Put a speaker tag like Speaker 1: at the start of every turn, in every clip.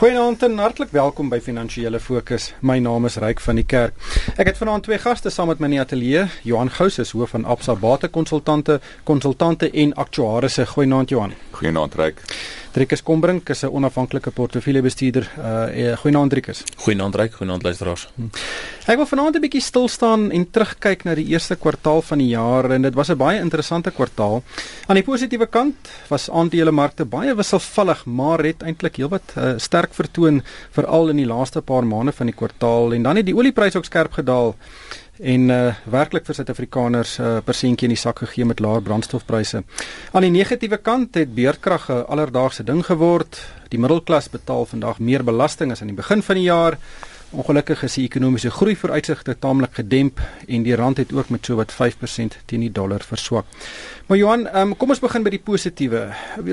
Speaker 1: Goeienaand en hartlik welkom by Finansiële Fokus. My naam is Ryk van die Kerk. Ek het vanaand twee gaste saam met my in die ateljee. Johan Gous is hoof van Absa Batekonsultante, konsultante en aktuarisse. Goeienaand Johan.
Speaker 2: Goeienaand Ryk.
Speaker 1: Driekus Kombrink is 'n onafhanklike portefeuljebestuurder. Uh goeienaand Driekus.
Speaker 3: Goeienaand Ryk, goeienaand luisteraars.
Speaker 1: Hm. Ek wil vanaand 'n bietjie stil staan en terugkyk na die eerste kwartaal van die jaar en dit was 'n baie interessante kwartaal. Aan die positiewe kant was aandelemarkte baie wisselvallig, maar het eintlik heelwat uh, sterk vertoon veral in die laaste paar maande van die kwartaal en dan het die oliepryse ook skerp gedaal en uh werklik vir Suid-Afrikaners 'n uh, persentjie in die sak gegee met laer brandstofpryse. Aan die negatiewe kant het beerdkrag 'n alledaagse ding geword. Die middelklas betaal vandag meer belasting as aan die begin van die jaar. Ongelukkig is die ekonomiese groei vooruitsigte taamlik gedemp en die rand het ook met so wat 5% teen die dollar verswak. Maar Johan, um, kom ons begin by die positiewe.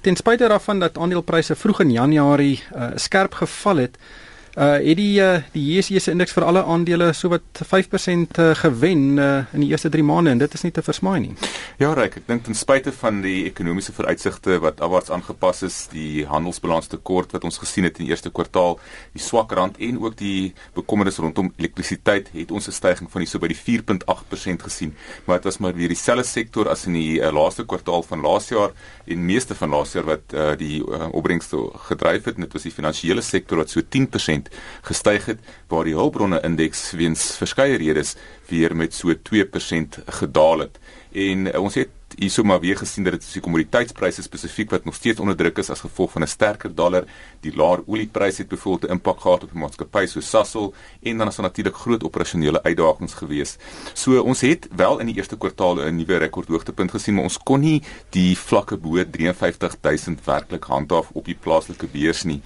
Speaker 1: Ten spyte daarvan dat aandelepryse vroeg in Januarie uh, skerp geval het, Uh het die uh, die JSE se indeks vir alle aandele so wat 5% uh, gewen uh, in die eerste 3 maande en dit is nie te versmaai nie.
Speaker 2: Ja, Ryk, ek dink ten spyte van die ekonomiese vooruitsigte wat afwaarts aangepas is, die handelsbalans tekort wat ons gesien het in die eerste kwartaal, die swak rand en ook die bekommernis rondom elektrisiteit, het ons 'n stygings van die so by die 4.8% gesien. Maar dit was maar weer dieselfde sektor as in die uh, laaste kwartaal van laas jaar en meeste van laas jaar wat uh, die uh, opbrengs gedryf het, dit was die finansiële sektor wat so 10% 2% gestyg het waar die hulpbronne indeks weens verskeie redes weer met so 2% gedaal het. En uh, ons het hierso maar weer gesien dat dit is die kommoditeitspryse spesifiek wat nog steeds onder druk is as gevolg van 'n sterker dollar. Die laer oliepryse het byvoorbeeld 'n impak gehad op maatskappye so Sasol en dan is daar natuurlik groot operasionele uitdagings gewees. So ons het wel in die eerste kwartaal 'n nuwe rekordhoogtepunt gesien, maar ons kon nie die vlakke bo 53000 werklik handhaaf op die plaaslike beurs nie.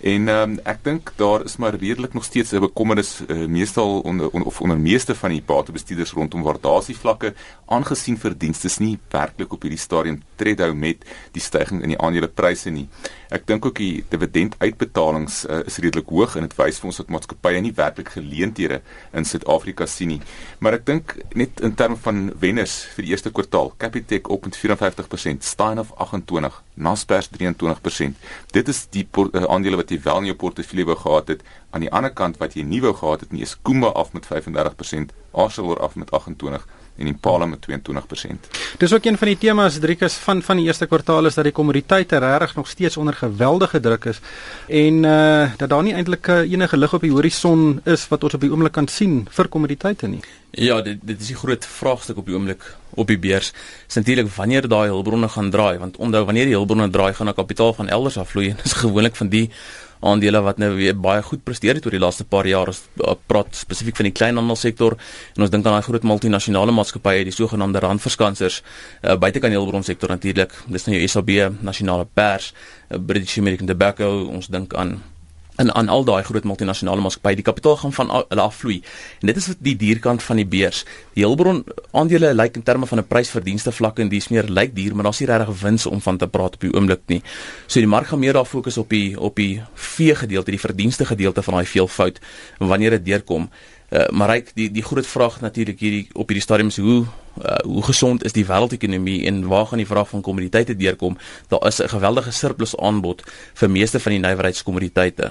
Speaker 2: En um, ek dink daar is maar redelik nog steeds 'n bekommernis uh, meestal onder on, of onder meeste van die batebestuurders rondom waardasievlakke aangesien verdienste nie werklik op hierdie stadium tred hou met die stygings in die aandelepryse nie. Ek dink ook die dividenduitbetalings uh, is redelik hoog en dit wys vir ons dat maatskappye nie werklik geleenthede in Suid-Afrika sien nie. Maar ek dink net in terme van wenners vir die eerste kwartaal, Capitec op met 54%, Steinhoff 28, Naspers 23%. Dit is die uh, aandele wat jy wel in jou portefeulje wou gehad het. Aan die ander kant wat jy nie wou gehad het nie, is Kumba af met 35%, Arcelor af met 28% en Impala met 22%.
Speaker 1: Dis ook een van die temas Driekus van van die eerste kwartaal is dat die kommoditeite regtig nog steeds onder geweldige druk is en uh dat daar nie eintlik uh, enige lig op die horison is wat ons op die oomblik kan sien vir kommoditeite nie.
Speaker 3: Ja, dit dit is die groot vraagstuk op die oomblik op die beurs. Natuurlik wanneer daai hulpbronne gaan draai want onthou wanneer die hulpbronne draai gaan 'n kapitaal van elders afvloei en dis gewoonlik van die aandele wat nou weer baie goed presteer het oor die laaste paar jaar. Ons uh, praat spesifiek van die kleinhandelsektor en ons dink aan daai groot multinasjonale maatskappye, die sogenaamde randverskansers, uh, buitekant die hulpbronsektor natuurlik. Dis nou jou SAB, Nasionale Pers, uh, British American Tobacco, ons dink aan en aan al daai groot multinasjonale maatskappye die kapitaal gaan van hulle afvloei. En dit is wat die dierkant van die beurs. Die Hulbron aandele lyk in terme van 'n prysverdienste vlak en dis meer lyk duur, maar daar's nie regtig wins om van te praat op die oomblik nie. So die mark gaan meer daar fokus op die op die vee gedeelte, die verdienste gedeelte van daai veelvoud wanneer dit deurkom. Uh, maar ryk die die groot vraag natuurlik hierdie op hierdie stadium is hoe uh, hoe gesond is die wêreldekonomie en waar gaan die vraag van kommoditeite deurkom? Daar is 'n geweldige surplus aanbod vir meeste van die nywerheidskommoditeite.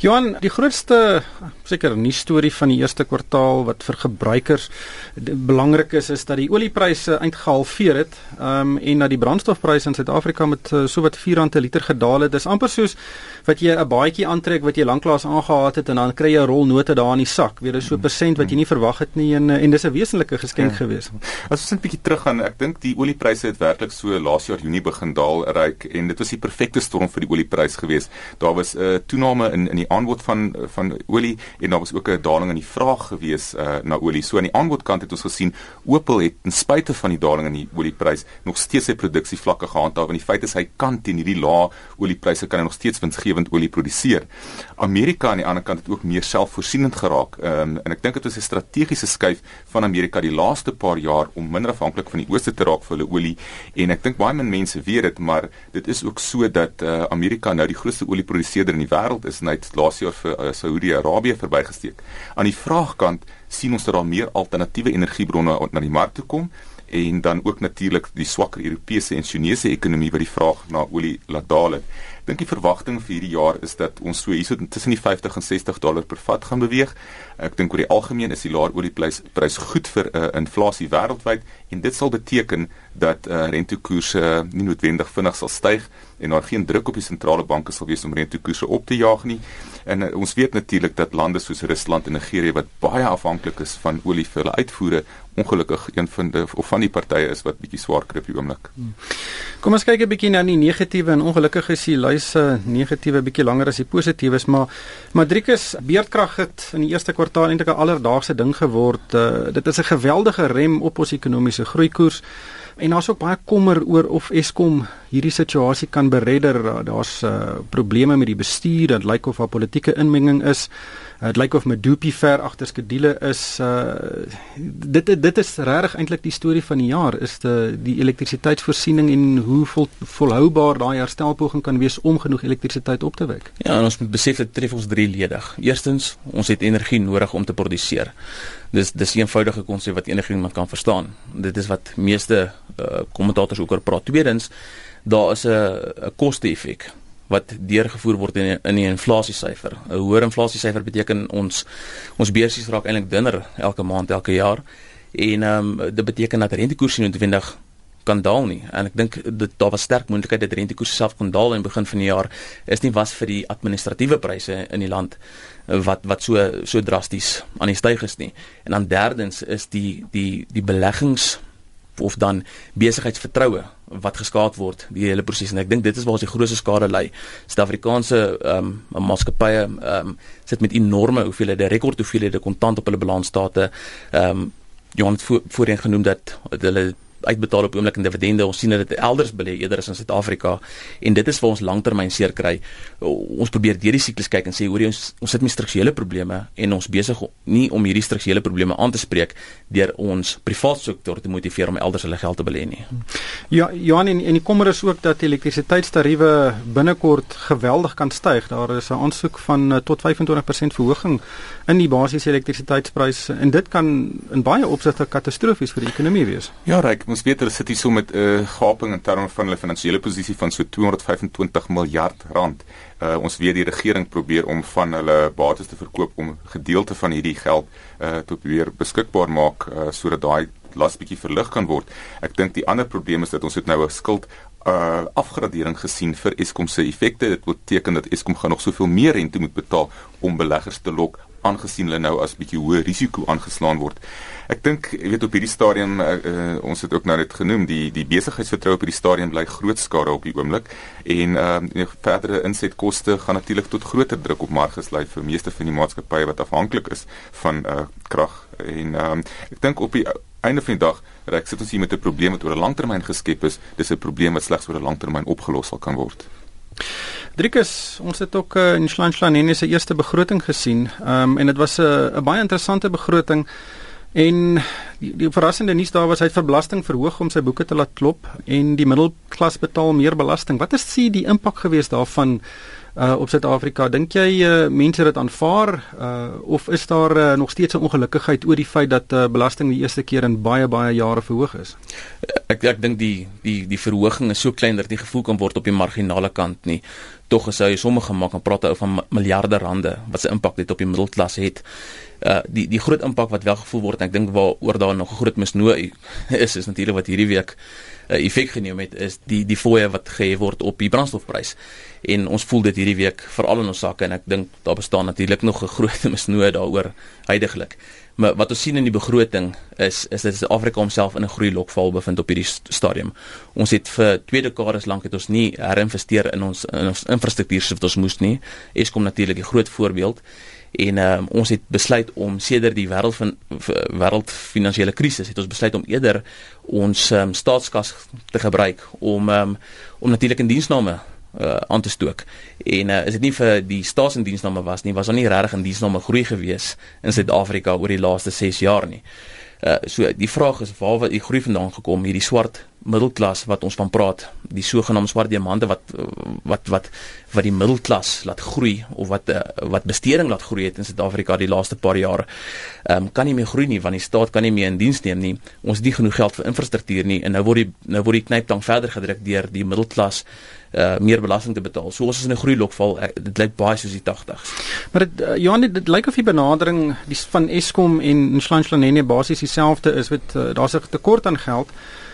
Speaker 1: Johan, die grootste seker nuus storie van die eerste kwartaal wat vir gebruikers belangrik is is dat die oliepryse uitgehalveer het, ehm um, en dat die brandstofpryse in Suid-Afrika met uh, so wat R4 per liter gedaal het. Dis amper soos wat jy 'n baadjie aantrek wat jy lanklaas aangehaat het en dan kry jy 'n rol note daar in die sak. Weer so 'n persent wat jy nie verwag het nie en en dis 'n wesenlike geskenk ja. gewees.
Speaker 2: As ons net 'n bietjie teruggaan, ek dink die oliepryse het werklik so laas jaar Junie begin daal reik en dit was die perfekte storm vir die oliepryse gewees. Daar was 'n uh, toename in in die aanbod van van olie en daar was ook 'n daling in die vraag gewees uh, na olie. So aan die aanbodkant het ons gesien Opel het ten spyte van die daling in die oliepryse nog steeds sy produksievlakke gehandhaaf en die feit is hy kan teen hierdie lae oliepryse kan hy nog steeds winsgewend olie produseer. Amerika aan die ander kant het ook meer selfvoorsienend geraak. Um, en ek dink dit is 'n strategiese skuif van Amerika die laaste paar jaar om minder afhanklik van die ooste te raak vir hulle olie en ek dink baie min mense weet dit, maar dit is ook so dat uh, Amerika nou die grootste olieproduseerder in die wêreld is en hy het laas jaar vir uh, Saudi-Arabië verbygesteek. Aan die vraagkant sien ons dat daar meer alternatiewe energiebronne na die mark toe kom en dan ook natuurlik die swakker Europese en Chinese ekonomie wat die vraag na olie laat daal het. Ek dink die verwagting vir hierdie jaar is dat ons so hierso tussen die 50 en 60 dollar per vat gaan beweeg. Ek dink oor die algemeen is die laer olieprys prys goed vir uh, inflasie wêreldwyd en dit sal beteken dat uh, rentekoerse nie noodwendig vinnig sal styg en daar geen druk op die sentrale banke sal wees om rentekoerse op te jaag nie. En uh, ons weet natuurlik dat lande soos Rusland en Nigerië wat baie afhanklik is van olie vir hulle uitvoere, ongelukkig een van die of van die partye is wat bietjie swaar kry op die oomblik.
Speaker 1: Kom ons kyk 'n bietjie na die negatiewe en ongelukkig is die lys se negatiewe bietjie langer as die positiewes, maar Madrikus beerdkrag het in die eerste kwartaal eintlik 'n alledaagse ding geword. Uh, dit is 'n geweldige rem op ons ekonomiese groeikoers. En daar's ook baie kommer oor of Eskom hierdie situasie kan beredder. Daar's uh, probleme met die bestuur, dit lyk of daar politieke inmenging is. Dit lyk of Medupi ver agter skedule is. Uh dit dit is regtig eintlik die storie van die jaar is die die elektrisiteitsvoorsiening en hoe vol, volhoubaar daai herstelpoging kan wees om genoeg elektrisiteit op te wek.
Speaker 3: Ja, en ons moet besef dit tref ons drieledig. Eerstens, ons het energie nodig om te produseer. Dis dis 'n eenvoudige konsep wat enigiemand kan verstaan. Dit is wat meeste uh, kommentators ook oor praat. Tweedens, daar is 'n koste-effek wat deurgevoer word in die, in die inflasiesyfer. 'n Hoër inflasiesyfer beteken ons ons beursies raak eintlik dunner elke maand, elke jaar. En ehm um, dit beteken dat rentekoerse noodwendig kan daal nie. En ek dink dit daar was sterk moontlikheid dat rentekoerse self kon daal in begin van die jaar is nie was vir die administratiewe pryse in die land wat wat so so drasties aan die styg is nie. En dan derdens is die die die beleggings of dan besigheidsvertroue wat geskaad word die hele proses en ek dink dit is waar ons die grootste skade lê. Suid-Afrikaanse ehm um, maatskappye ehm um, sit met enorme hoeveelhede rekord hoeveelhede kontant op hulle balansstate. Ehm um, Johan het voor, voorheen genoem dat hulle uitbetaal op oomblik in dividende. Ons sien dat dit elders belê eerder as in Suid-Afrika en dit is waar ons langtermyn seer kry. Ons probeer deur die siklus kyk en sê hoor jy ons ons sit met strukturele probleme en ons besig nie om hierdie strukturele probleme aan te spreek deur ons privaat sektor te motiveer om elders hulle geld te belê nie.
Speaker 1: Ja, Johan en en die kommer is ook dat elektrisiteitstariewe binnekort geweldig kan styg. Daar is 'n aansoek van eh, tot 25% verhoging in die basiese elektrisiteitspryse en dit kan in baie opsigte katastrofies vir die ekonomie wees.
Speaker 2: Ja, Ryk, ons weet hulle sit hier so met 'n uh, gaping in terme van hulle finansiële posisie van so 225 miljard rand. Uh, ons weet die regering probeer om van hulle bates te verkoop om gedeelte van hierdie geld uh, te weer beskikbaar maak uh, sodat daai las bietjie verlig kan word. Ek dink die ander probleem is dat ons het nou 'n skuld uh afgradering gesien vir Eskom se effekte. Dit beteken dat Eskom gaan nog soveel meer rente moet betaal om beleggers te lok aangesien hulle nou as bietjie hoë risiko aangeslaan word. Ek dink jy weet op hierdie stadium uh, uh, ons het ook nou net genoem die die besigheidsvertroue op hierdie stadium bly groot skade op die oomblik en ehm uh, verdere insetkoste gaan natuurlik tot groter druk op marges lei vir meeste van die maatskappye wat afhanklik is van uh, krag en ehm um, ek dink op die einde van die dag reik sit ons hier met 'n probleem wat oor 'n langtermyn geskep is dis 'n probleem wat slegs oor 'n langtermyn opgelos sal kan word
Speaker 1: Driekus, ons het ook uh, in Schlanschlanene se eerste begroting gesien. Ehm um, en dit was 'n uh, baie interessante begroting. En die, die verrassende nuus daar was hy het vir belasting verhoog om sy boeke te laat klop en die middelklas betaal meer belasting. Wat is die, die impak gewees daarvan uh, op Suid-Afrika? Dink jy uh, mense dit aanvaar uh, of is daar uh, nog steeds 'n ongelukkigheid oor die feit dat uh, belasting die eerste keer in baie baie jare verhoog is?
Speaker 3: Ek ek dink die die die verhoging is so klein dat dit nie gevoel kan word op die marginale kant nie tog is hy sommige maak en praat oor van miljarde rande wat se impak dit op die middelklas het. Uh die die groot impak wat wel gevoel word en ek dink waaroor daar nog 'n groot misnooi is is natuurlik wat hierdie week 'n uh, effek geneem het is die die fooie wat gehef word op die brandstofprys. En ons voel dit hierdie week veral in ons sakke en ek dink daar bestaan natuurlik nog 'n groot misnooi daaroor heidaglik. Maar wat ons sien in die begroting is is dat Suid-Afrika homself in 'n groei lokval bevind op hierdie stadium. Ons het vir twee dekades lank het ons nie herinvesteer in ons in ons infrastruktuur soos wat ons moes nie. Eskom natuurlik 'n groot voorbeeld en um, ons het besluit om sedert die wêreld van wêreld finansiële krisis het ons besluit om eerder ons um, staatskas te gebruik om um, om natuurlik in diensname uh, aan te stook. En uh, is dit nie vir die staatsindiensname was nie, was daar nie regtig in diensname groei gewees in Suid-Afrika oor die laaste 6 jaar nie. Uh so die vraag is waar wat die groei vandaan gekom hierdie swart middelklas wat ons van praat, die sogenaamde swart diamante wat wat wat wat die middelklas laat groei of wat uh, wat besteding laat groei het in Suid-Afrika die laaste paar jare. Ehm um, kan nie meer groei nie want die staat kan nie meer in diens neem nie. Ons het nie genoeg geld vir infrastruktuur nie en nou word die nou word die knyptang verder gedruk deur die middelklas uh meer belasting te betaal. So ons is in 'n groeilokval. Dit lyk baie soos die 80s.
Speaker 1: Maar dit uh, Johan, dit, dit lyk of die benadering die van Eskom en Nshlanhlanene basies dieselfde is met uh, daar's 'n tekort aan geld.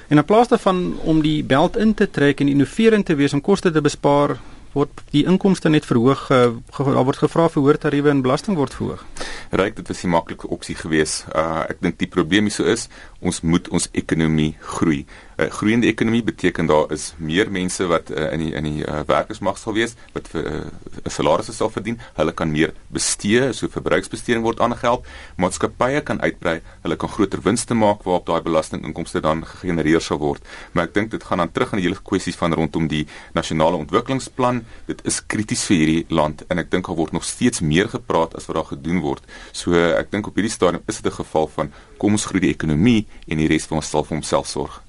Speaker 1: En in plaas daarvan om die beld in te trek en innoverend te wees om koste te bespaar, word die inkomste net verhoog. Uh, daar word gevra vir hoër tariewe en belasting word verhoog.
Speaker 2: Ryk, dit was 'n maklike opsie geweest. Uh ek dink die probleem hierso is ons moet ons ekonomie groei. 'n uh, Groeiende ekonomie beteken daar is meer mense wat uh, in die in die uh, werkersmag sal wees wat vir 'n uh, salarisse sal verdien. Hulle kan meer bestee, so verbruiksbesteding word aangehelp. Maatskappye kan uitbrei, hulle kan groter winste maak waarop daai belastinginkomste dan gegenereer sal word. Maar ek dink dit gaan dan terug aan die hele kwessies van rondom die nasionale ontwikkelingsplan. Dit is krities vir hierdie land en ek dink daar word nog steeds meer gepraat as wat daar gedoen word. So ek dink op hierdie stadium is dit 'n geval van kom ons groei die ekonomie en die res van ons sal vir homself sorg.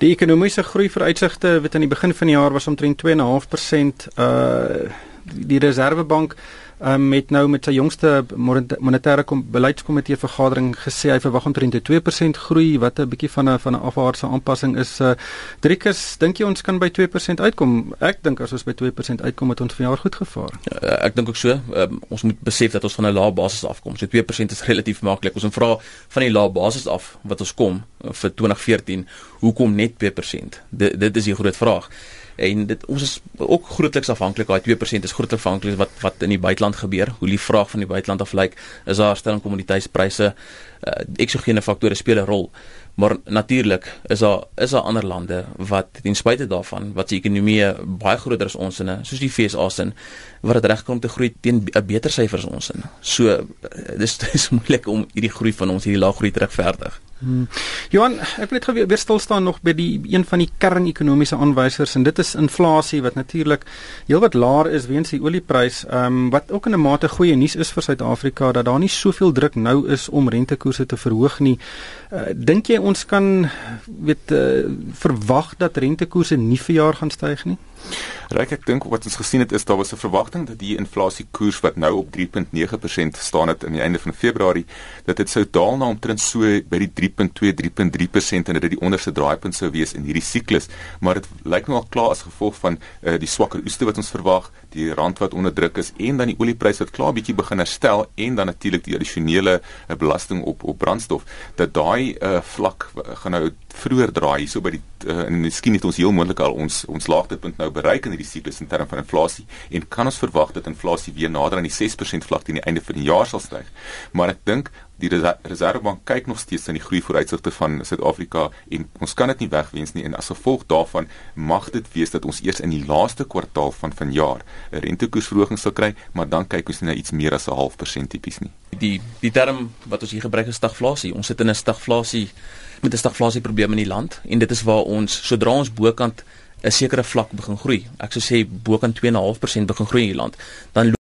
Speaker 1: Die ekonomiese groei vooruitsigte wat aan die begin van die jaar was omtrent 2.5%. Uh die Reservebank um, met nou met sy jongste monetêre beleidskomitee vergadering gesê hy verwag omtrent 2% groei wat 'n bietjie van 'n van 'n afwaartse aanpassing is. Uh, Driekus, dink jy ons kan by 2% uitkom? Ek dink as ons by 2% uitkom het ons vanjaar goed gevaar.
Speaker 3: Uh, ek dink ook so. Um, ons moet besef dat ons van 'n lae basis afkom. So 2% is relatief maklik. Ons moet vra van die lae basis af wat ons kom uh, vir 2014, hoekom net 2%? D dit is die groot vraag en dit ons is ook grootliks afhanklik daai 2% is grootliks afhanklik wat wat in die buiteland gebeur. Hoe die vraag van die buiteland af lyk is daar stelling kommoditeitspryse uh, eksogene faktore speel 'n rol maar natuurlik is daar is daar ander lande wat ten spyte daarvan wat se ekonomie baie groter as ons in soos die FSA sin wat dit regkom om te groei teen 'n beter syfers ons in so uh, dis dis moeilik om hierdie groei van ons hierdie lae groei te regverdig
Speaker 1: Hmm. Johan, ek wil net gou weer stil staan nog by die een van die kernekonomiese aanwysers en dit is inflasie wat natuurlik heelwat laer is weens die olieprys. Ehm um, wat ook in 'n mate goeie nuus is vir Suid-Afrika dat daar nie soveel druk nou is om rentekoerse te verhoog nie. Uh, Dink jy ons kan weet uh, verwag dat rentekoerse nie vir jaar gaan styg nie?
Speaker 2: Ryk ek dink wat ons gesien het is daar was 'n verwagting dat die inflasiekoers wat nou op 3.9% staan het aan die einde van Februarie dat dit sou daal na omtrent so by die 3.2-3.3% en dat dit die onderste draaipunt sou wees in hierdie siklus. Maar dit lyk nou al klaar as gevolg van uh, die swakker oeste wat ons verwag die rand wat onder druk is en dan die oliepryse wat klaar bietjie begin herstel en dan natuurlik die addisionele uh, belasting op op brandstof dat daai uh, vlak gaan nou vroeër draai hierso by die uh, en miskien het ons heel moontlik al ons ons laagtepunt nou bereik in hierdie siklus in terme van inflasie en kan ons verwag dat inflasie weer nader aan die 6% vlak teen die einde van die jaar sal styg. Maar ek dink die Reservebank kyk nog steeds aan die groei vooruitsigte van Suid-Afrika en ons kan dit nie wegwens nie en as gevolg daarvan mag dit wees dat ons eers in die laaste kwartaal van vanjaar 'n rentekoersverhoging sal kry, maar dan kyk ons nie na iets meer as 'n half persent tipies nie.
Speaker 3: Die die term wat ons hier gebruik is stagflasie. Ons sit in 'n stagflasie met 'n stagflasie probleem in die land en dit is waar ons sodra ons bokant 'n sekere vlak begin groei. Ek sou sê bokant 2.5% begin groei in die land, dan